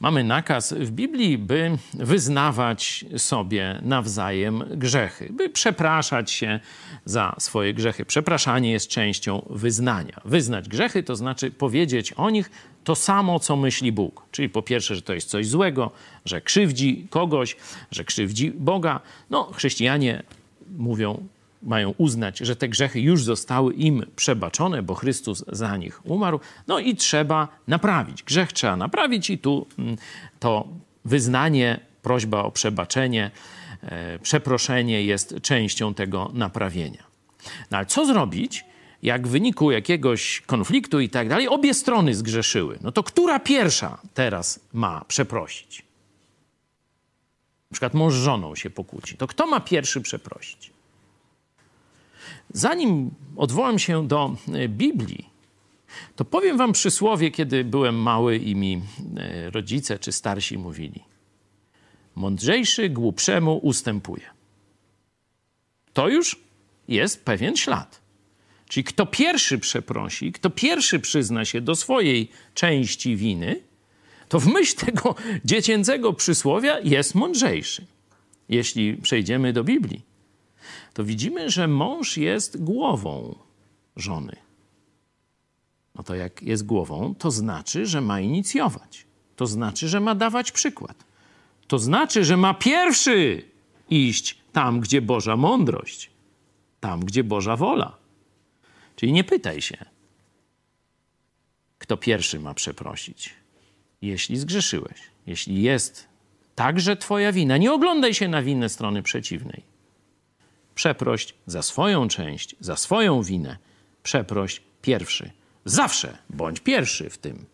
Mamy nakaz w Biblii, by wyznawać sobie nawzajem grzechy, by przepraszać się za swoje grzechy. Przepraszanie jest częścią wyznania. Wyznać grzechy to znaczy powiedzieć o nich to samo, co myśli Bóg. Czyli po pierwsze, że to jest coś złego, że krzywdzi kogoś, że krzywdzi Boga. No, chrześcijanie mówią, mają uznać, że te grzechy już zostały im przebaczone, bo Chrystus za nich umarł. No i trzeba naprawić. Grzech trzeba naprawić, i tu mm, to wyznanie, prośba o przebaczenie, e, przeproszenie jest częścią tego naprawienia. No ale co zrobić, jak w wyniku jakiegoś konfliktu i tak dalej obie strony zgrzeszyły? No to która pierwsza teraz ma przeprosić? Na przykład mąż z żoną się pokłóci. To kto ma pierwszy przeprosić? Zanim odwołam się do e, Biblii, to powiem wam przysłowie, kiedy byłem mały i mi e, rodzice czy starsi mówili. Mądrzejszy głupszemu ustępuje. To już jest pewien ślad. Czyli kto pierwszy przeprosi, kto pierwszy przyzna się do swojej części winy, to w myśl tego dziecięcego przysłowia jest mądrzejszy. Jeśli przejdziemy do Biblii, to widzimy, że mąż jest głową żony. No to jak jest głową, to znaczy, że ma inicjować. To znaczy, że ma dawać przykład. To znaczy, że ma pierwszy iść tam, gdzie Boża mądrość, tam, gdzie Boża wola. Czyli nie pytaj się, kto pierwszy ma przeprosić. Jeśli zgrzeszyłeś, jeśli jest także Twoja wina, nie oglądaj się na winę strony przeciwnej przeprość za swoją część, za swoją winę. Przeproś pierwszy. Zawsze bądź pierwszy w tym.